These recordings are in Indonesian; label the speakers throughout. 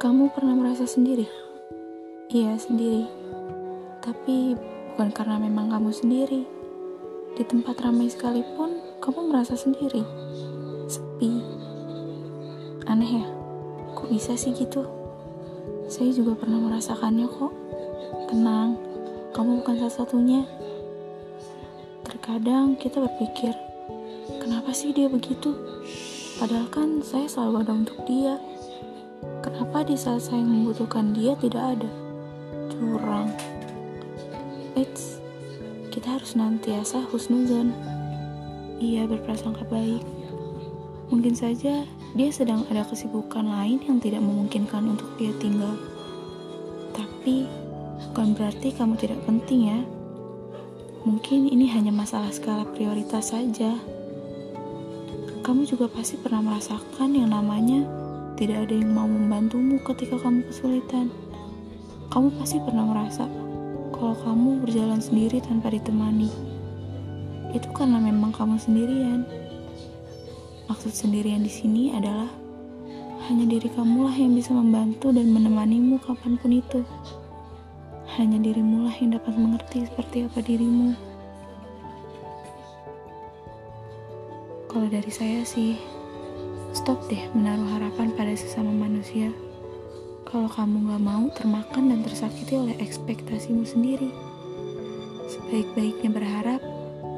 Speaker 1: Kamu pernah merasa sendiri? Iya, sendiri. Tapi bukan karena memang kamu sendiri. Di tempat ramai sekalipun, kamu merasa sendiri. Sepi. Aneh ya? Kok bisa sih gitu? Saya juga pernah merasakannya kok. Tenang, kamu bukan salah satunya. Terkadang kita berpikir, kenapa sih dia begitu? Padahal kan saya selalu ada untuk dia. Kenapa di saat saya membutuhkan dia tidak ada? Curang. Eits, kita harus nantiasa husnuzon. Ia berprasangka baik. Mungkin saja dia sedang ada kesibukan lain yang tidak memungkinkan untuk dia tinggal. Tapi bukan berarti kamu tidak penting ya. Mungkin ini hanya masalah skala prioritas saja. Kamu juga pasti pernah merasakan yang namanya tidak ada yang mau membantumu ketika kamu kesulitan. Kamu pasti pernah merasa kalau kamu berjalan sendiri tanpa ditemani. Itu karena memang kamu sendirian. Maksud sendirian di sini adalah hanya diri kamulah yang bisa membantu dan menemanimu kapan pun itu. Hanya dirimulah yang dapat mengerti seperti apa dirimu. Kalau dari saya sih, Stop deh menaruh harapan pada sesama manusia. Kalau kamu gak mau termakan dan tersakiti oleh ekspektasimu sendiri. Sebaik-baiknya berharap,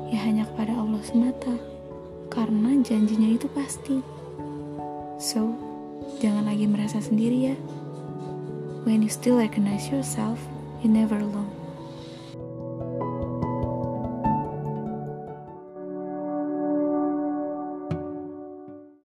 Speaker 1: ya hanya kepada Allah semata. Karena janjinya itu pasti. So, jangan lagi merasa sendiri ya. When you still recognize yourself, you never alone.